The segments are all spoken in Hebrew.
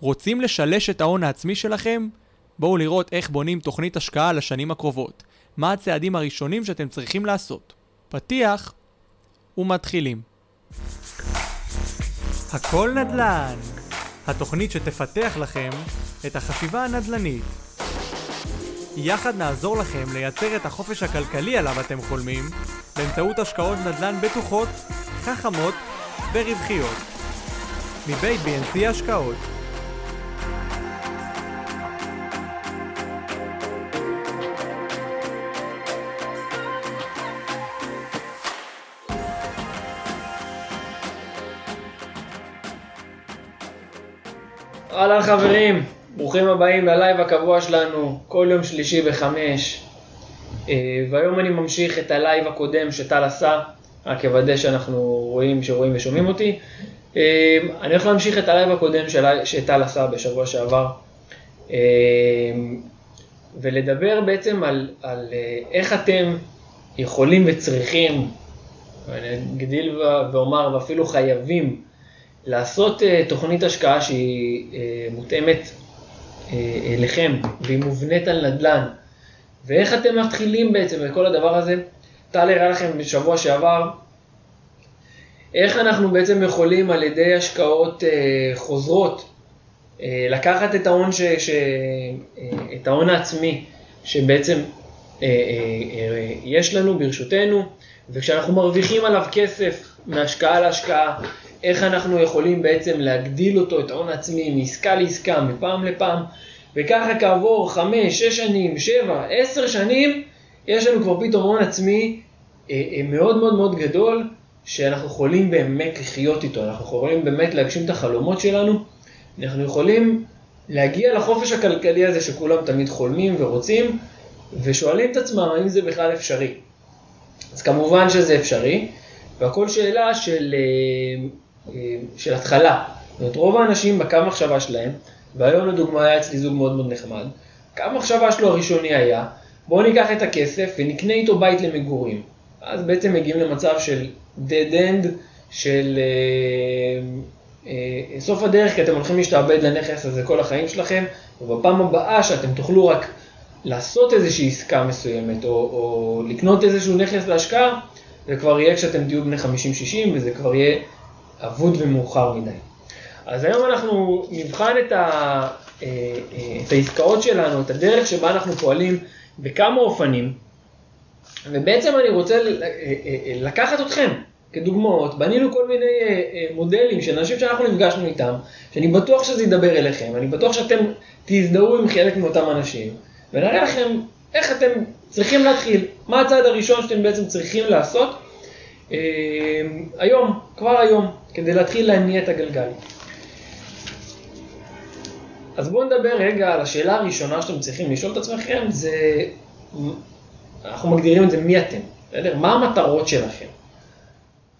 רוצים לשלש את ההון העצמי שלכם? בואו לראות איך בונים תוכנית השקעה לשנים הקרובות. מה הצעדים הראשונים שאתם צריכים לעשות. פתיח ומתחילים. הכל נדל"ן, התוכנית שתפתח לכם את החשיבה הנדל"נית. יחד נעזור לכם לייצר את החופש הכלכלי עליו אתם חולמים באמצעות השקעות נדל"ן בטוחות, חכמות ורווחיות. מבית BNC השקעות אהלן חברים, ברוכים הבאים ללייב הקבוע שלנו, כל יום שלישי בחמש. אה, והיום אני ממשיך את הלייב הקודם שטל עשה, רק אוודא שאנחנו רואים, שרואים ושומעים אותי. אה, אני הולך להמשיך את הלייב הקודם שטל עשה בשבוע שעבר, אה, ולדבר בעצם על, על איך אתם יכולים וצריכים, אני אגדיל ואומר ואפילו חייבים, לעשות אה, תוכנית השקעה שהיא אה, מותאמת אה, אליכם והיא מובנית על נדל"ן. ואיך אתם מתחילים בעצם בכל הדבר הזה? טל הראה לכם בשבוע שעבר איך אנחנו בעצם יכולים על ידי השקעות uh, חוזרות uh, לקחת את ההון, ש, ש, uh, את ההון העצמי שבעצם uh, uh, uh, יש לנו ברשותנו, וכשאנחנו מרוויחים עליו כסף מהשקעה להשקעה, איך אנחנו יכולים בעצם להגדיל אותו, את ההון העצמי, מעסקה לעסקה, מפעם לפעם, וככה כעבור חמש, שש שנים, שבע, עשר שנים, יש לנו כבר פתאום הון עצמי אה, אה, מאוד מאוד מאוד גדול, שאנחנו יכולים באמת לחיות איתו, אנחנו יכולים באמת להגשים את החלומות שלנו, אנחנו יכולים להגיע לחופש הכלכלי הזה שכולם תמיד חולמים ורוצים, ושואלים את עצמם האם זה בכלל אפשרי. אז כמובן שזה אפשרי, והכל שאלה של אה, של התחלה. זאת אומרת, רוב האנשים בקו מחשבה שלהם, והיום לדוגמה היה אצלי זוג מאוד מאוד נחמד, קו מחשבה שלו הראשוני היה, בואו ניקח את הכסף ונקנה איתו בית למגורים. אז בעצם מגיעים למצב של dead end, של אה, אה, סוף הדרך, כי אתם הולכים להשתעבד לנכס הזה כל החיים שלכם, ובפעם הבאה שאתם תוכלו רק לעשות איזושהי עסקה מסוימת, או, או לקנות איזשהו נכס להשקעה, זה כבר יהיה כשאתם תהיו בני 50-60, וזה כבר יהיה אבוד ומאוחר מדי. אז היום אנחנו נבחן את, ה, אה, אה, את העסקאות שלנו, את הדרך שבה אנחנו פועלים בכמה אופנים, ובעצם אני רוצה אה, לקחת אתכם כדוגמאות, בנינו כל מיני מודלים של אנשים שאנחנו נפגשנו איתם, שאני בטוח שזה ידבר אליכם, אני בטוח שאתם תזדהו עם חלק מאותם אנשים, ונראה לכם איך אתם צריכים להתחיל, מה הצעד הראשון שאתם בעצם צריכים לעשות היום, כבר היום. כדי להתחיל להניע את הגלגל. אז בואו נדבר רגע על השאלה הראשונה שאתם צריכים לשאול את עצמכם, זה, אנחנו מגדירים את זה מי אתם, בסדר? מה המטרות שלכם?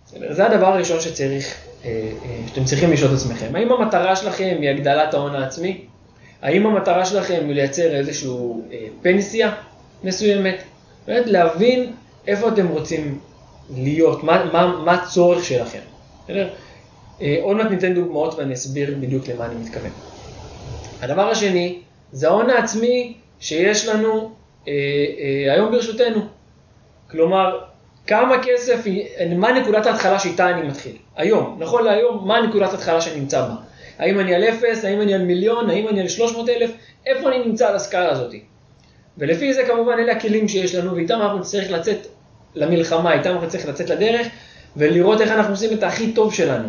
בסדר? זה הדבר הראשון שצריך, אה, אה, שאתם צריכים לשאול את עצמכם. האם המטרה שלכם היא הגדלת ההון העצמי? האם המטרה שלכם היא לייצר איזושהי אה, פנסיה מסוימת? באמת להבין איפה אתם רוצים להיות, מה, מה, מה הצורך שלכם. בסדר? אה, עוד מעט ניתן דוגמאות ואני אסביר בדיוק למה אני מתכוון. הדבר השני, זה ההון העצמי שיש לנו אה, אה, היום ברשותנו. כלומר, כמה כסף, מה נקודת ההתחלה שאיתה אני מתחיל? היום, נכון להיום, מה נקודת ההתחלה שאני נמצא בה? האם אני על אפס, האם אני על מיליון, האם אני על 300 אלף, איפה אני נמצא על הסקאלה הזאת? ולפי זה כמובן אלה הכלים שיש לנו, ואיתם אנחנו נצטרך לצאת למלחמה, איתם אנחנו נצטרך לצאת לדרך, ולראות איך אנחנו עושים את הכי טוב שלנו.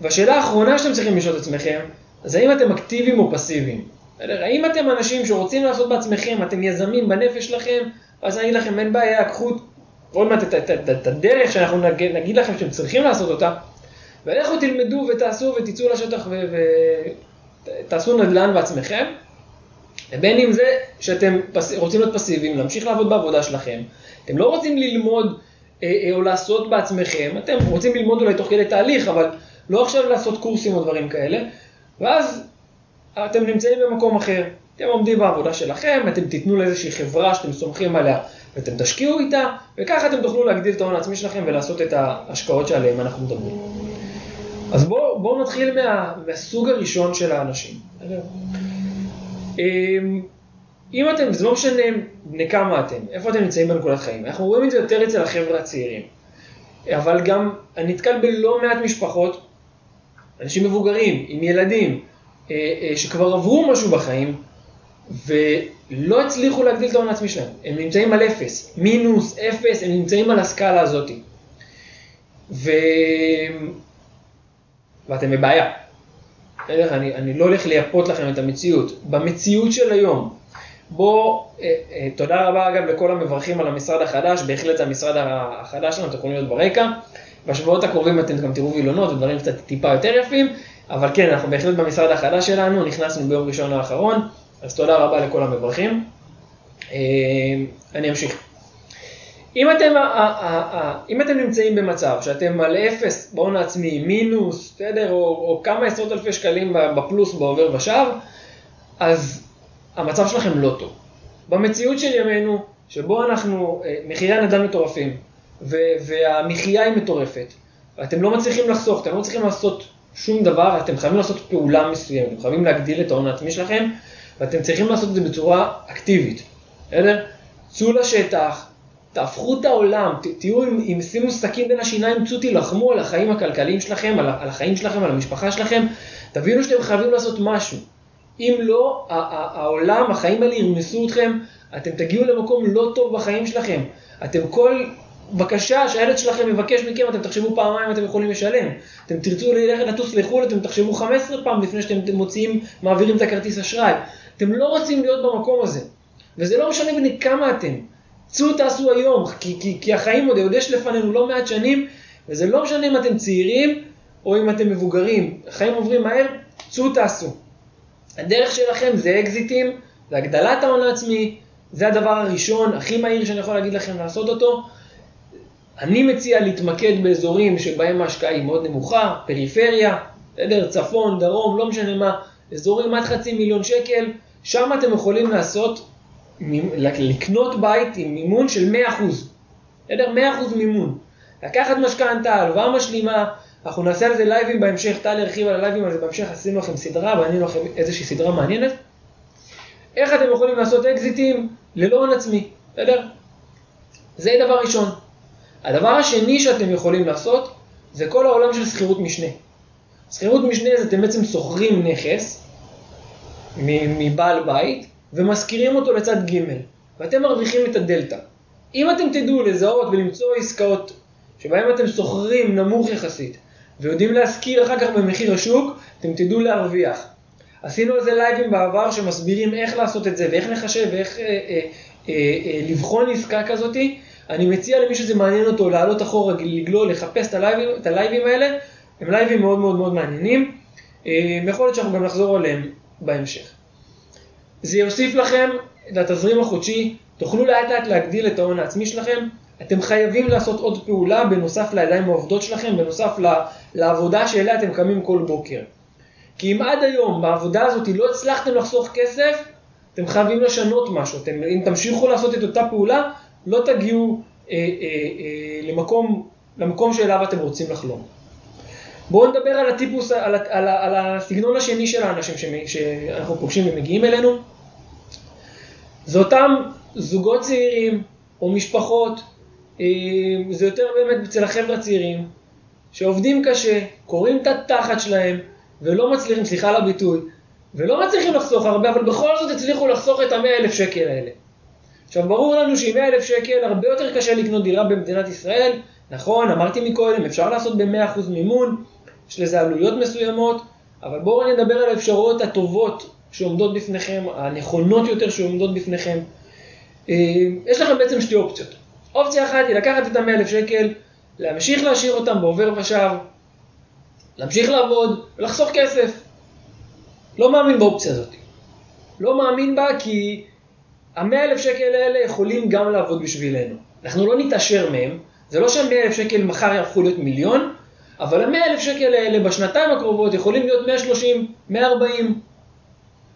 והשאלה האחרונה שאתם צריכים לשאול את עצמכם, זה האם אתם אקטיביים או פסיביים. האם אתם אנשים שרוצים לעשות בעצמכם, אתם יזמים בנפש שלכם, אז אני אגיד לכם, אין בעיה, קחו עוד מעט את הדרך שאנחנו נגיד, נגיד לכם שאתם צריכים לעשות אותה, ולכו תלמדו ותעשו ותצאו לשטח ותעשו נדל"ן בעצמכם, ובין אם זה שאתם פס... רוצים להיות פסיביים, להמשיך לעבוד בעבודה שלכם, אתם לא רוצים ללמוד או לעשות בעצמכם, אתם רוצים ללמוד אולי תוך כדי תהליך, אבל לא עכשיו לעשות קורסים או דברים כאלה, ואז אתם נמצאים במקום אחר. אתם עומדים בעבודה שלכם, אתם תיתנו לאיזושהי חברה שאתם סומכים עליה ואתם תשקיעו איתה, וככה אתם תוכלו להגדיל את ההון העצמי שלכם ולעשות את ההשקעות שעליהן אנחנו מדברים. אז בואו בוא נתחיל מה, מהסוג הראשון של האנשים. אם אתם, זה לא משנה בני כמה אתם, איפה אתם נמצאים בנקודת חיים. אנחנו רואים את זה יותר אצל החבר'ה הצעירים. אבל גם, אני נתקל בלא מעט משפחות, אנשים מבוגרים, עם ילדים, אה, אה, שכבר עברו משהו בחיים, ולא הצליחו להגדיל את ההון העצמי שלהם. הם נמצאים על אפס, מינוס, אפס, הם נמצאים על הסקאלה הזאת. ו... ואתם בבעיה. אני, אני לא הולך לייפות לכם את המציאות. במציאות של היום, בוא, אה, אה, תודה רבה אגב לכל המברכים על המשרד החדש, בהחלט זה המשרד החדש שלנו, אתם יכולים להיות ברקע. בשבועות הקרובים אתם גם תראו וילונות ודברים קצת טיפה יותר יפים, אבל כן, אנחנו בהחלט במשרד החדש שלנו, נכנסנו ביום ראשון האחרון, אז תודה רבה לכל המברכים. אה, אני אמשיך. אם אתם, אם אתם נמצאים במצב שאתם על אפס בהון העצמי, מינוס, בסדר, או, או כמה עשרות אלפי שקלים בפלוס בעובר ושב, אז המצב שלכם לא טוב. במציאות של ימינו, שבו אנחנו, אה, מחירי הנדל"ן מטורפים, והמחיה היא מטורפת, ואתם לא מצליחים לחסוך, אתם לא מצליחים לעשות שום דבר, אתם חייבים לעשות פעולה מסוימת, אתם חייבים להגדיל את ההון העצמי שלכם, ואתם צריכים לעשות את זה בצורה אקטיבית, בסדר? צאו לשטח, תהפכו את העולם, תהיו עם, עם שימו סכין בין השיניים, צאו תילחמו על החיים הכלכליים שלכם, על, על החיים שלכם, על המשפחה שלכם, תבינו שאתם חייבים לעשות משהו. אם לא, העולם, החיים האלה ירמסו אתכם, אתם תגיעו למקום לא טוב בחיים שלכם. אתם כל בקשה שהילד שלכם מבקש מכם, אתם תחשבו פעמיים אם אתם יכולים לשלם. אתם תרצו ללכת לטוס לחו"ל, אתם תחשבו 15 פעם לפני שאתם מוציאים, מעבירים את הכרטיס אשראי. אתם לא רוצים להיות במקום הזה. וזה לא משנה בני כמה אתם. צאו תעשו היום, כי, כי, כי החיים עוד, עוד יש לפנינו לא מעט שנים, וזה לא משנה אם אתם צעירים או אם אתם מבוגרים. החיים עוברים מהר, צאו תעשו. הדרך שלכם זה אקזיטים, זה הגדלת ההון העצמי, זה הדבר הראשון, הכי מהיר שאני יכול להגיד לכם לעשות אותו. אני מציע להתמקד באזורים שבהם ההשקעה היא מאוד נמוכה, פריפריה, בסדר, צפון, דרום, לא משנה מה, אזורים עד חצי מיליון שקל, שם אתם יכולים לעשות, לקנות בית עם מימון של 100%, בסדר? 100% מימון. לקחת משכנתה, הלוואה משלימה, אנחנו נעשה על זה לייבים בהמשך, טל הרחיב על הלייבים על זה בהמשך, עשינו לכם סדרה, וענינו לכם איזושהי סדרה מעניינת. איך אתם יכולים לעשות אקזיטים ללא הון עצמי, בסדר? זה דבר ראשון. הדבר השני שאתם יכולים לעשות, זה כל העולם של שכירות משנה. שכירות משנה זה אתם בעצם שוכרים נכס מבעל בית, ומשכירים אותו לצד ג', ואתם מרוויחים את הדלתא. אם אתם תדעו לזהות ולמצוא עסקאות שבהן אתם שוכרים נמוך יחסית, ויודעים להשכיר אחר כך במחיר השוק, אתם תדעו להרוויח. עשינו על זה לייבים בעבר שמסבירים איך לעשות את זה ואיך לחשב ואיך אה, אה, אה, אה, לבחון עסקה כזאתי. אני מציע למי שזה מעניין אותו לעלות אחורה, לגלול, לחפש את הלייבים, את הלייבים האלה, הם לייבים מאוד מאוד מאוד מעניינים. אה, יכול להיות שאנחנו גם נחזור עליהם בהמשך. זה יוסיף לכם את התזרים החודשי, תוכלו לאט לאט להגדיל את ההון העצמי שלכם, אתם חייבים לעשות עוד פעולה בנוסף לידיים העובדות שלכם, בנוסף לעבודה שאליה אתם קמים כל בוקר. כי אם עד היום בעבודה הזאת לא הצלחתם לחסוך כסף, אתם חייבים לשנות משהו. אתם, אם תמשיכו לעשות את אותה פעולה, לא תגיעו אה, אה, אה, למקום, למקום שאליו אתם רוצים לחלום. בואו נדבר על הטיפוס, על, על, על, על הסגנון השני של האנשים שאנחנו פוגשים ומגיעים אלינו. זה אותם זוגות צעירים או משפחות אה, זה יותר באמת אצל החבר'ה הצעירים, שעובדים קשה, קוראים את התחת שלהם, ולא מצליחים, סליחה על הביטוי, ולא מצליחים לחסוך הרבה, אבל בכל זאת הצליחו לחסוך את המאה אלף שקל האלה. עכשיו, ברור לנו שעם מאה אלף שקל הרבה יותר קשה לקנות דירה במדינת ישראל. נכון, אמרתי מקודם, אפשר לעשות ב-100% מימון, יש לזה עלויות מסוימות, אבל בואו נדבר על האפשרויות הטובות שעומדות בפניכם, הנכונות יותר שעומדות בפניכם. אה, יש לכם בעצם שתי אופציות. אופציה אחת היא לקחת את המאה אלף שקל, להמשיך להשאיר אותם בעובר ושב, להמשיך לעבוד ולחסוך כסף. לא מאמין באופציה הזאת. לא מאמין בה כי המאה אלף שקל האלה יכולים גם לעבוד בשבילנו. אנחנו לא נתעשר מהם, זה לא שהמאה אלף שקל מחר יהפכו להיות מיליון, אבל המאה אלף שקל האלה בשנתיים הקרובות יכולים להיות 130, 140.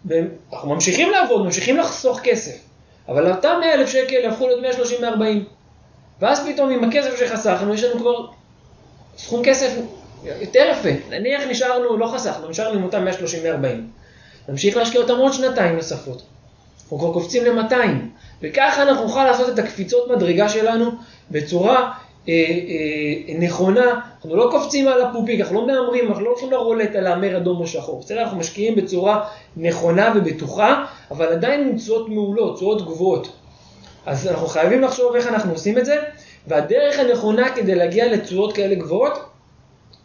ואנחנו ממשיכים לעבוד, ממשיכים לחסוך כסף, אבל אותם 100 אלף שקל יהפכו להיות 130, 140. ואז פתאום עם הכסף שחסכנו, יש לנו כבר סכום כסף יותר יפה, נניח נשארנו, לא חסכנו, נשארנו עם אותם 130-140. נמשיך להשקיע אותם עוד שנתיים נוספות. אנחנו כבר קופצים ל-200, וככה אנחנו נוכל לעשות את הקפיצות מדרגה שלנו בצורה אה, אה, נכונה, אנחנו לא קופצים על הפופיק, אנחנו לא מהמרים, אנחנו לא הולכים לרולט על להמר אדום או שחור, בסדר? אנחנו משקיעים בצורה נכונה ובטוחה, אבל עדיין עם תשואות מעולות, תשואות גבוהות. אז אנחנו חייבים לחשוב איך אנחנו עושים את זה, והדרך הנכונה כדי להגיע לתשואות כאלה גבוהות,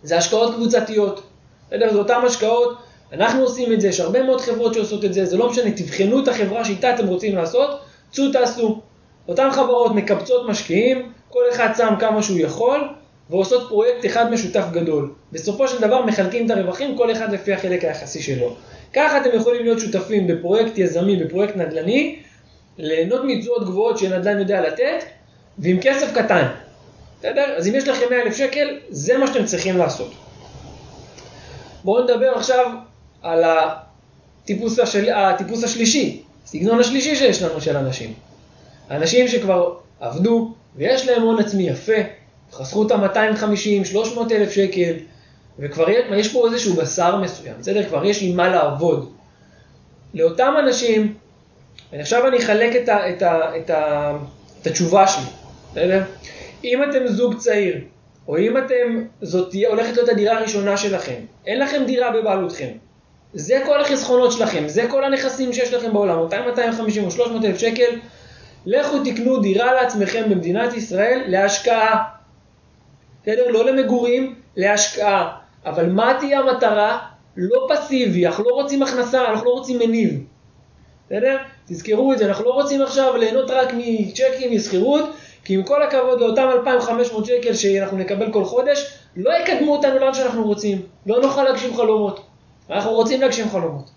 זה השקעות קבוצתיות. בסדר? זה אותן השקעות, אנחנו עושים את זה, יש הרבה מאוד חברות שעושות את זה, זה לא משנה, תבחנו את החברה שאיתה אתם רוצים לעשות, צאו תעשו. אותן חברות מקבצות משקיעים, כל אחד שם כמה שהוא יכול, ועושות פרויקט אחד משותף גדול. בסופו של דבר מחלקים את הרווחים, כל אחד לפי החלק היחסי שלו. ככה אתם יכולים להיות שותפים בפרויקט יזמי, בפרויקט נדל"ני, ליהנות מתזועות גבוהות שנדל"ן יודע לתת, ועם כסף קטן. בסדר? אז אם יש לכם 100 אלף שקל, זה מה שאתם צריכים לעשות. בואו נדבר עכשיו על הטיפוס, השל... הטיפוס השלישי, הסגנון השלישי שיש לנו של אנשים. אנשים שכבר עבדו ויש להם הון עצמי יפה, חסכו את ה-250-300 אלף שקל, וכבר יש פה איזשהו בשר מסוים, בסדר? כבר יש לי מה לעבוד. לאותם אנשים, ועכשיו אני אחלק את, ה, את, ה, את, ה, את התשובה שלי, בסדר? אם אתם זוג צעיר, או אם אתם, זאת תהיה, הולכת להיות הדירה הראשונה שלכם, אין לכם דירה בבעלותכם, זה כל החסכונות שלכם, זה כל הנכסים שיש לכם בעולם, 200, 250 או 300 אלף שקל, לכו תקנו דירה לעצמכם במדינת ישראל להשקעה. בסדר? לא למגורים, להשקעה. אבל מה תהיה המטרה? לא פסיבי, אנחנו לא רוצים הכנסה, אנחנו לא רוצים מניב. בסדר? תזכרו את זה, אנחנו לא רוצים עכשיו ליהנות רק מצ'קים, משכירות, כי עם כל הכבוד לאותם 2,500 שקל שאנחנו נקבל כל חודש, לא יקדמו אותנו לאן שאנחנו רוצים. לא נוכל להגשים חלומות. אנחנו רוצים להגשים חלומות.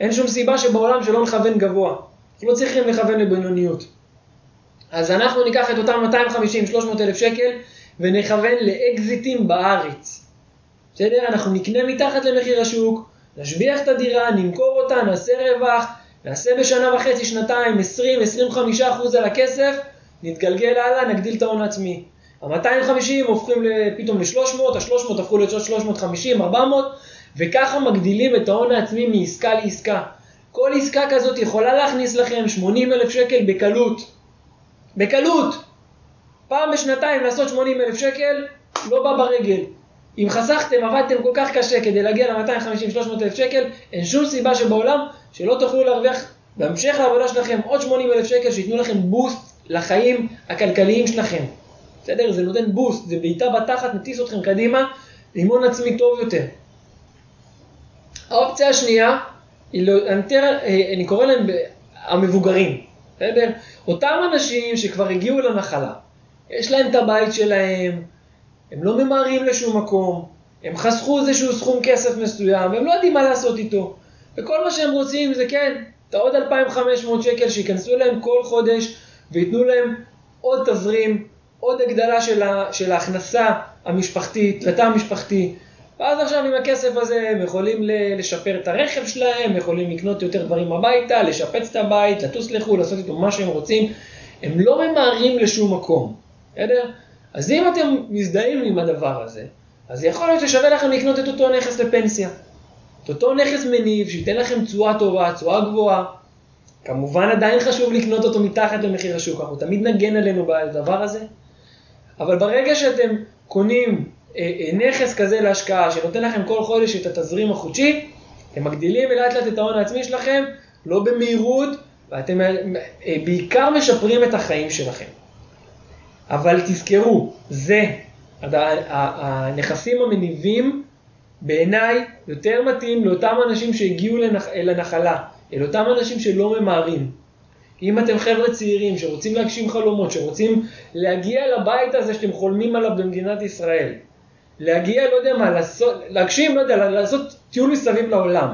אין שום סיבה שבעולם שלא נכוון גבוה. לא צריכים לכוון לבינוניות. אז אנחנו ניקח את אותם 250-300 אלף שקל ונכוון לאקזיטים בארץ. בסדר? אנחנו נקנה מתחת למחיר השוק, נשביח את הדירה, נמכור אותה, נעשה רווח, נעשה בשנה וחצי, שנתיים, 20-25% על הכסף, נתגלגל הלאה, נגדיל את ההון העצמי. ה-250 הופכים פתאום ל-300, ה-300 הפכו ל-350, 400, וככה מגדילים את ההון העצמי מעסקה לעסקה. כל עסקה כזאת יכולה להכניס לכם 80 אלף שקל בקלות. בקלות. פעם בשנתיים לעשות 80 אלף שקל, לא בא ברגל. אם חסכתם, עבדתם כל כך קשה כדי להגיע ל-250-300 אלף שקל, אין שום סיבה שבעולם שלא תוכלו להרוויח בהמשך לעבודה שלכם עוד 80 אלף שקל שייתנו לכם בוסט לחיים הכלכליים שלכם. בסדר? זה נותן בוסט, זה בעיטה בתחת, מטיס אתכם קדימה, הון עצמי טוב יותר. האופציה השנייה, לא, אה, אני קורא להם המבוגרים, בסדר? אותם אנשים שכבר הגיעו לנחלה, יש להם את הבית שלהם, הם לא ממהרים לשום מקום, הם חסכו איזשהו סכום כסף מסוים, והם לא יודעים מה לעשות איתו. וכל מה שהם רוצים זה כן, את העוד 2,500 שקל שייכנסו אליהם כל חודש וייתנו להם עוד תזרים, עוד הגדלה של, ה, של ההכנסה המשפחתית, לתא המשפחתי. ואז עכשיו עם הכסף הזה הם יכולים לשפר את הרכב שלהם, יכולים לקנות יותר דברים הביתה, לשפץ את הבית, לטוס לחו"ל, לעשות איתו מה שהם רוצים. הם לא ממהרים לשום מקום, בסדר? אז אם אתם מזדהים עם הדבר הזה, אז יכול להיות ששווה לכם לקנות את אותו נכס לפנסיה. את אותו נכס מניב, שייתן לכם תשואה טובה, תשואה גבוהה. כמובן עדיין חשוב לקנות אותו מתחת למחיר השוק, אנחנו תמיד נגן עלינו בדבר הזה. אבל ברגע שאתם קונים אה, אה, נכס כזה להשקעה, שנותן לכם כל חודש את התזרים החודשי, אתם מגדילים לאט לאט את ההון העצמי שלכם, לא במהירות, ואתם אה, בעיקר משפרים את החיים שלכם. אבל תזכרו, זה, הנכסים המניבים, בעיניי יותר מתאים לאותם אנשים שהגיעו אל הנחלה, אל אותם אנשים שלא ממהרים. אם אתם חבר'ה צעירים שרוצים להגשים חלומות, שרוצים להגיע לבית הזה שאתם חולמים עליו במדינת ישראל, להגיע, לא יודע מה, לעשות, להגשים, לא יודע, לעשות טיול מסביב לעולם,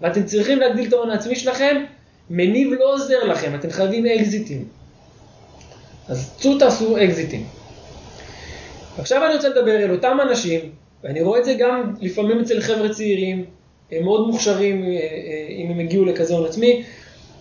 ואתם צריכים להגדיל את ההון העצמי שלכם, מניב לא עוזר לכם, אתם חייבים אקזיטים. אז צאו תעשו אקזיטים. עכשיו אני רוצה לדבר אל אותם אנשים, ואני רואה את זה גם לפעמים אצל חבר'ה צעירים, הם מאוד מוכשרים אה, אה, אם הם הגיעו לכזה הון עצמי,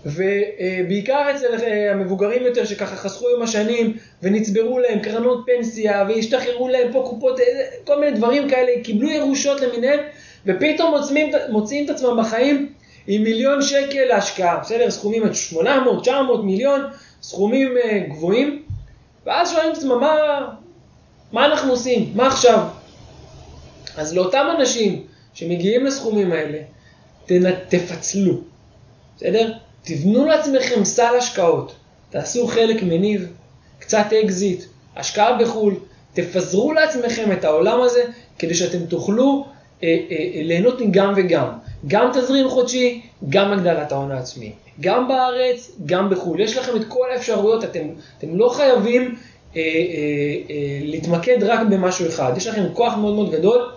ובעיקר אצל אה, המבוגרים יותר שככה חסכו עם השנים ונצברו להם קרנות פנסיה והשתחררו להם פה קופות, כל מיני דברים כאלה, קיבלו ירושות למיניהם ופתאום מוצאים, מוצאים את עצמם בחיים עם מיליון שקל להשקעה, בסדר? סכומים עד 800, 900 מיליון, סכומים uh, גבוהים ואז שואלים את עצמם מה, מה אנחנו עושים, מה עכשיו? אז לאותם אנשים שמגיעים לסכומים האלה, תפצלו, בסדר? תבנו לעצמכם סל השקעות, תעשו חלק מניב, קצת אקזיט, השקעה בחו"ל, תפזרו לעצמכם את העולם הזה כדי שאתם תוכלו אה, אה, אה, ליהנות מגם וגם. גם תזרים חודשי, גם הגדלת ההון העצמי. גם בארץ, גם בחו"ל. יש לכם את כל האפשרויות, אתם, אתם לא חייבים אה, אה, אה, להתמקד רק במשהו אחד. יש לכם כוח מאוד מאוד גדול,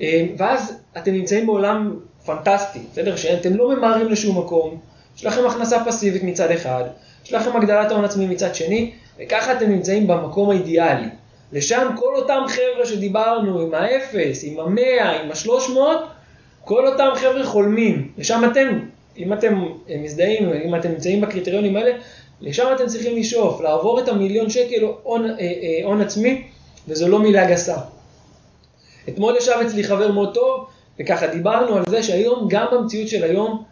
אה, ואז אתם נמצאים בעולם פנטסטי, בסדר? שאתם לא ממהרים לשום מקום, יש לכם הכנסה פסיבית מצד אחד, יש לכם הגדלת ההון עצמי מצד שני, וככה אתם נמצאים במקום האידיאלי. לשם כל אותם חבר'ה שדיברנו, עם האפס, עם המאה, עם השלוש מאות, כל אותם חבר'ה חולמים. לשם אתם, אם אתם מזדהים, אם אתם נמצאים בקריטריונים האלה, לשם אתם צריכים לשאוף, לעבור את המיליון שקל הון, אה, אה, הון עצמי, וזו לא מילה גסה. אתמול ישב אצלי חבר מאוד טוב, וככה דיברנו על זה שהיום, גם במציאות של היום,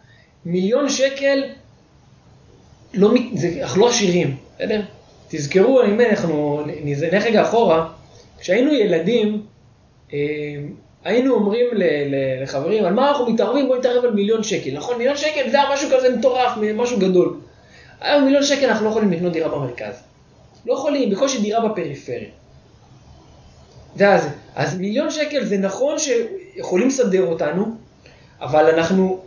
מיליון שקל, לא, זה, אנחנו לא עשירים, בסדר? תזכרו, אומר, אנחנו נלך רגע אחורה, כשהיינו ילדים, אה, היינו אומרים לחברים, על מה אנחנו מתערבים? בואו נתערב על מיליון שקל. נכון, מיליון שקל זה משהו כזה מטורף, משהו גדול. היום מיליון שקל אנחנו לא יכולים לקנות דירה במרכז. לא יכולים, בקושי דירה בפריפריה. ואז, אז מיליון שקל זה נכון שיכולים לסדר אותנו, אבל אנחנו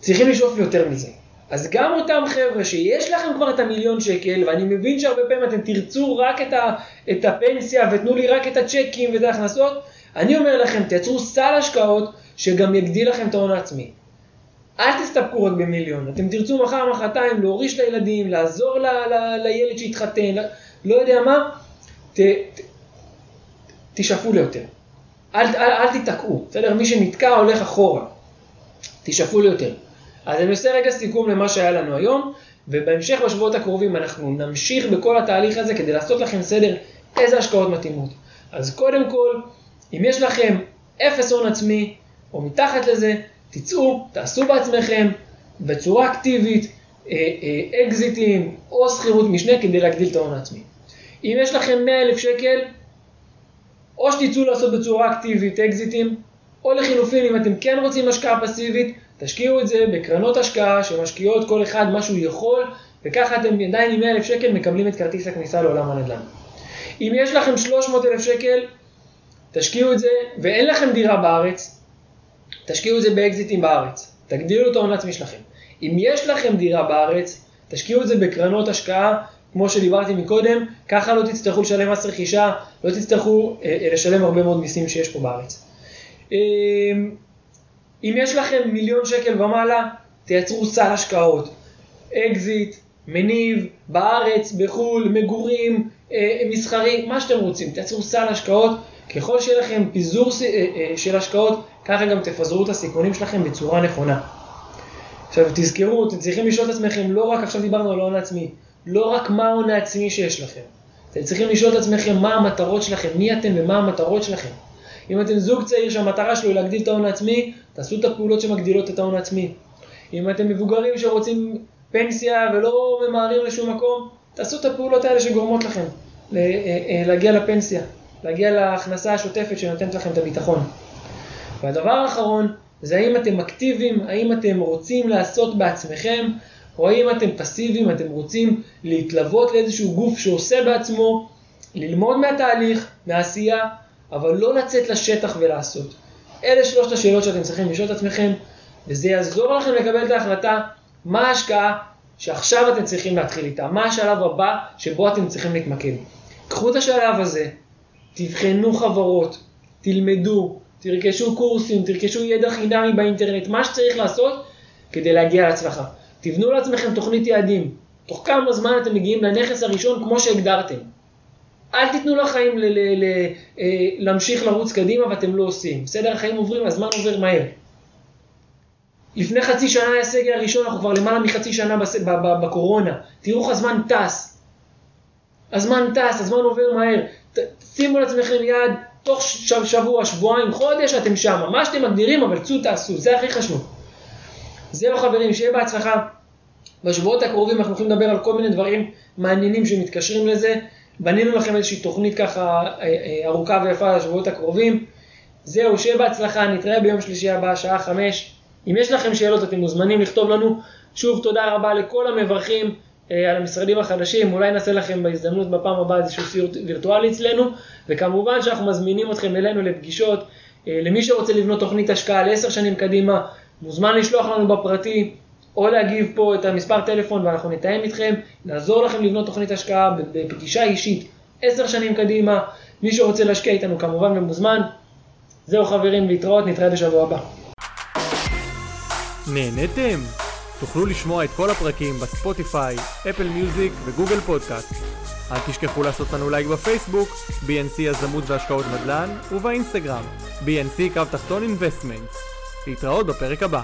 צריכים לשאוף ליותר מזה. אז גם אותם חבר'ה שיש לכם כבר את המיליון שקל, ואני מבין שהרבה פעמים אתם תרצו רק את, ה, את הפנסיה ותנו לי רק את הצ'קים ואת ההכנסות, אני אומר לכם, תייצרו סל השקעות שגם יגדיל לכם את ההון העצמי. אל תסתפקו רק במיליון, אתם תרצו מחר מחרתיים להוריש לילדים, לעזור ל, ל, לילד שהתחתן, לא יודע מה, ת, ת, תשאפו ליותר. אל, אל, אל תיתקעו, בסדר? מי שנתקע הולך אחורה. תשאפו ליותר. אז אני עושה רגע סיכום למה שהיה לנו היום, ובהמשך בשבועות הקרובים אנחנו נמשיך בכל התהליך הזה כדי לעשות לכם סדר איזה השקעות מתאימות. אז קודם כל, אם יש לכם אפס הון עצמי, או מתחת לזה, תצאו, תעשו בעצמכם, בצורה אקטיבית, אה, אה, אקזיטים או שכירות משנה כדי להגדיל את ההון העצמי. אם יש לכם 100 אלף שקל, או שתצאו לעשות בצורה אקטיבית אקזיטים, או לחילופין, אם אתם כן רוצים השקעה פסיבית, תשקיעו את זה בקרנות השקעה שמשקיעות כל אחד מה שהוא יכול, וככה אתם עדיין עם 100,000 שקל מקבלים את כרטיס הכניסה לעולם הנדל"ן. אם יש לכם 300,000 שקל, תשקיעו את זה, ואין לכם דירה בארץ, תשקיעו את זה באקזיטים בארץ. תגדילו את ההון העצמי שלכם. אם יש לכם דירה בארץ, תשקיעו את זה בקרנות השקעה, כמו שדיברתי מקודם, ככה לא תצטרכו לשלם מס רכישה, לא תצטרכו אה, אה לשלם הרבה מאוד מיסים שיש פה בארץ. אה, אם יש לכם מיליון שקל ומעלה, תייצרו סל השקעות. אקזיט, מניב, בארץ, בחו"ל, מגורים, אה, מסחרי, מה שאתם רוצים. תייצרו סל השקעות. ככל שיהיה לכם פיזור אה, אה, של השקעות, ככה גם תפזרו את הסיכונים שלכם בצורה נכונה. עכשיו תזכרו, אתם צריכים לשאול את עצמכם, לא רק עכשיו דיברנו על ההון העצמי, לא רק מה ההון העצמי שיש לכם. אתם צריכים לשאול את עצמכם מה המטרות שלכם, מי אתם ומה המטרות שלכם. אם אתם זוג צעיר שהמטרה שלו היא להגדיל את ההון העצמי, תעשו את הפעולות שמגדילות את ההון העצמי. אם אתם מבוגרים שרוצים פנסיה ולא ממהרים לשום מקום, תעשו את הפעולות האלה שגורמות לכם אה, להגיע לפנסיה, להגיע להכנסה השוטפת שנותנת לכם את הביטחון. והדבר האחרון, זה האם אתם אקטיביים, האם אתם רוצים לעשות בעצמכם, או האם אתם פסיביים, אתם רוצים להתלוות לאיזשהו גוף שעושה בעצמו, ללמוד מהתהליך, מהעשייה, אבל לא לצאת לשטח ולעשות. אלה שלושת השאלות שאתם צריכים לשאול את עצמכם, וזה יעזור לכם לקבל את ההחלטה מה ההשקעה שעכשיו אתם צריכים להתחיל איתה, מה השלב הבא שבו אתם צריכים להתמקד. קחו את השלב הזה, תבחנו חברות, תלמדו, תרכשו קורסים, תרכשו ידע חינמי באינטרנט, מה שצריך לעשות כדי להגיע להצלחה. תבנו לעצמכם תוכנית יעדים, תוך כמה זמן אתם מגיעים לנכס הראשון כמו שהגדרתם. אל תיתנו לחיים ל- ל- ל- אה, להמשיך לרוץ קדימה ואתם לא עושים. בסדר, החיים עוברים, הזמן עובר מהר. לפני חצי שנה היה הסגר הראשון, אנחנו כבר למעלה מחצי שנה בס... בקורונה. תראו איך הזמן טס. הזמן טס, הזמן עובר מהר. שימו לעצמכם יד, תוך. שבוע, שבועיים, חודש, אתם שם. מה שאתם מגדירים, אבל צאו תעשו, זה הכי חשוב. זהו חברים, שיהיה בהצלחה. בשבועות הקרובים אנחנו הולכים לדבר על כל מיני דברים מעניינים שמתקשרים לזה. בנינו לכם איזושהי תוכנית ככה אה, אה, ארוכה ויפה לשבועות הקרובים. זהו, שיהיה בהצלחה, נתראה ביום שלישי הבא, שעה חמש. אם יש לכם שאלות אתם מוזמנים לכתוב לנו. שוב תודה רבה לכל המברכים על המשרדים החדשים, אולי נעשה לכם בהזדמנות בפעם הבאה איזשהו סיור וירטואלי אצלנו, וכמובן שאנחנו מזמינים אתכם אלינו לפגישות. אה, למי שרוצה לבנות תוכנית השקעה לעשר שנים קדימה, מוזמן לשלוח לנו בפרטי, או להגיב פה את המספר טלפון ואנחנו נתאם איתכם, נעזור לכם לבנות תוכנית השקעה בפגישה אישית עשר שנים קדימה. מי שרוצה להשקיע איתנו כמובן ומוזמן. זהו חברים, להתראות, נתראה בשבוע הבא. נהניתם? תוכלו לשמוע את כל הפרקים בספוטיפיי, Apple Music ו Google Podcast. אל תשכחו לעשות לנו לייק בפייסבוק, BNC יזמות והשקעות נדל"ן, ובאינסטגרם, BNC קו תחתון Investments. להתראות בפרק הבא.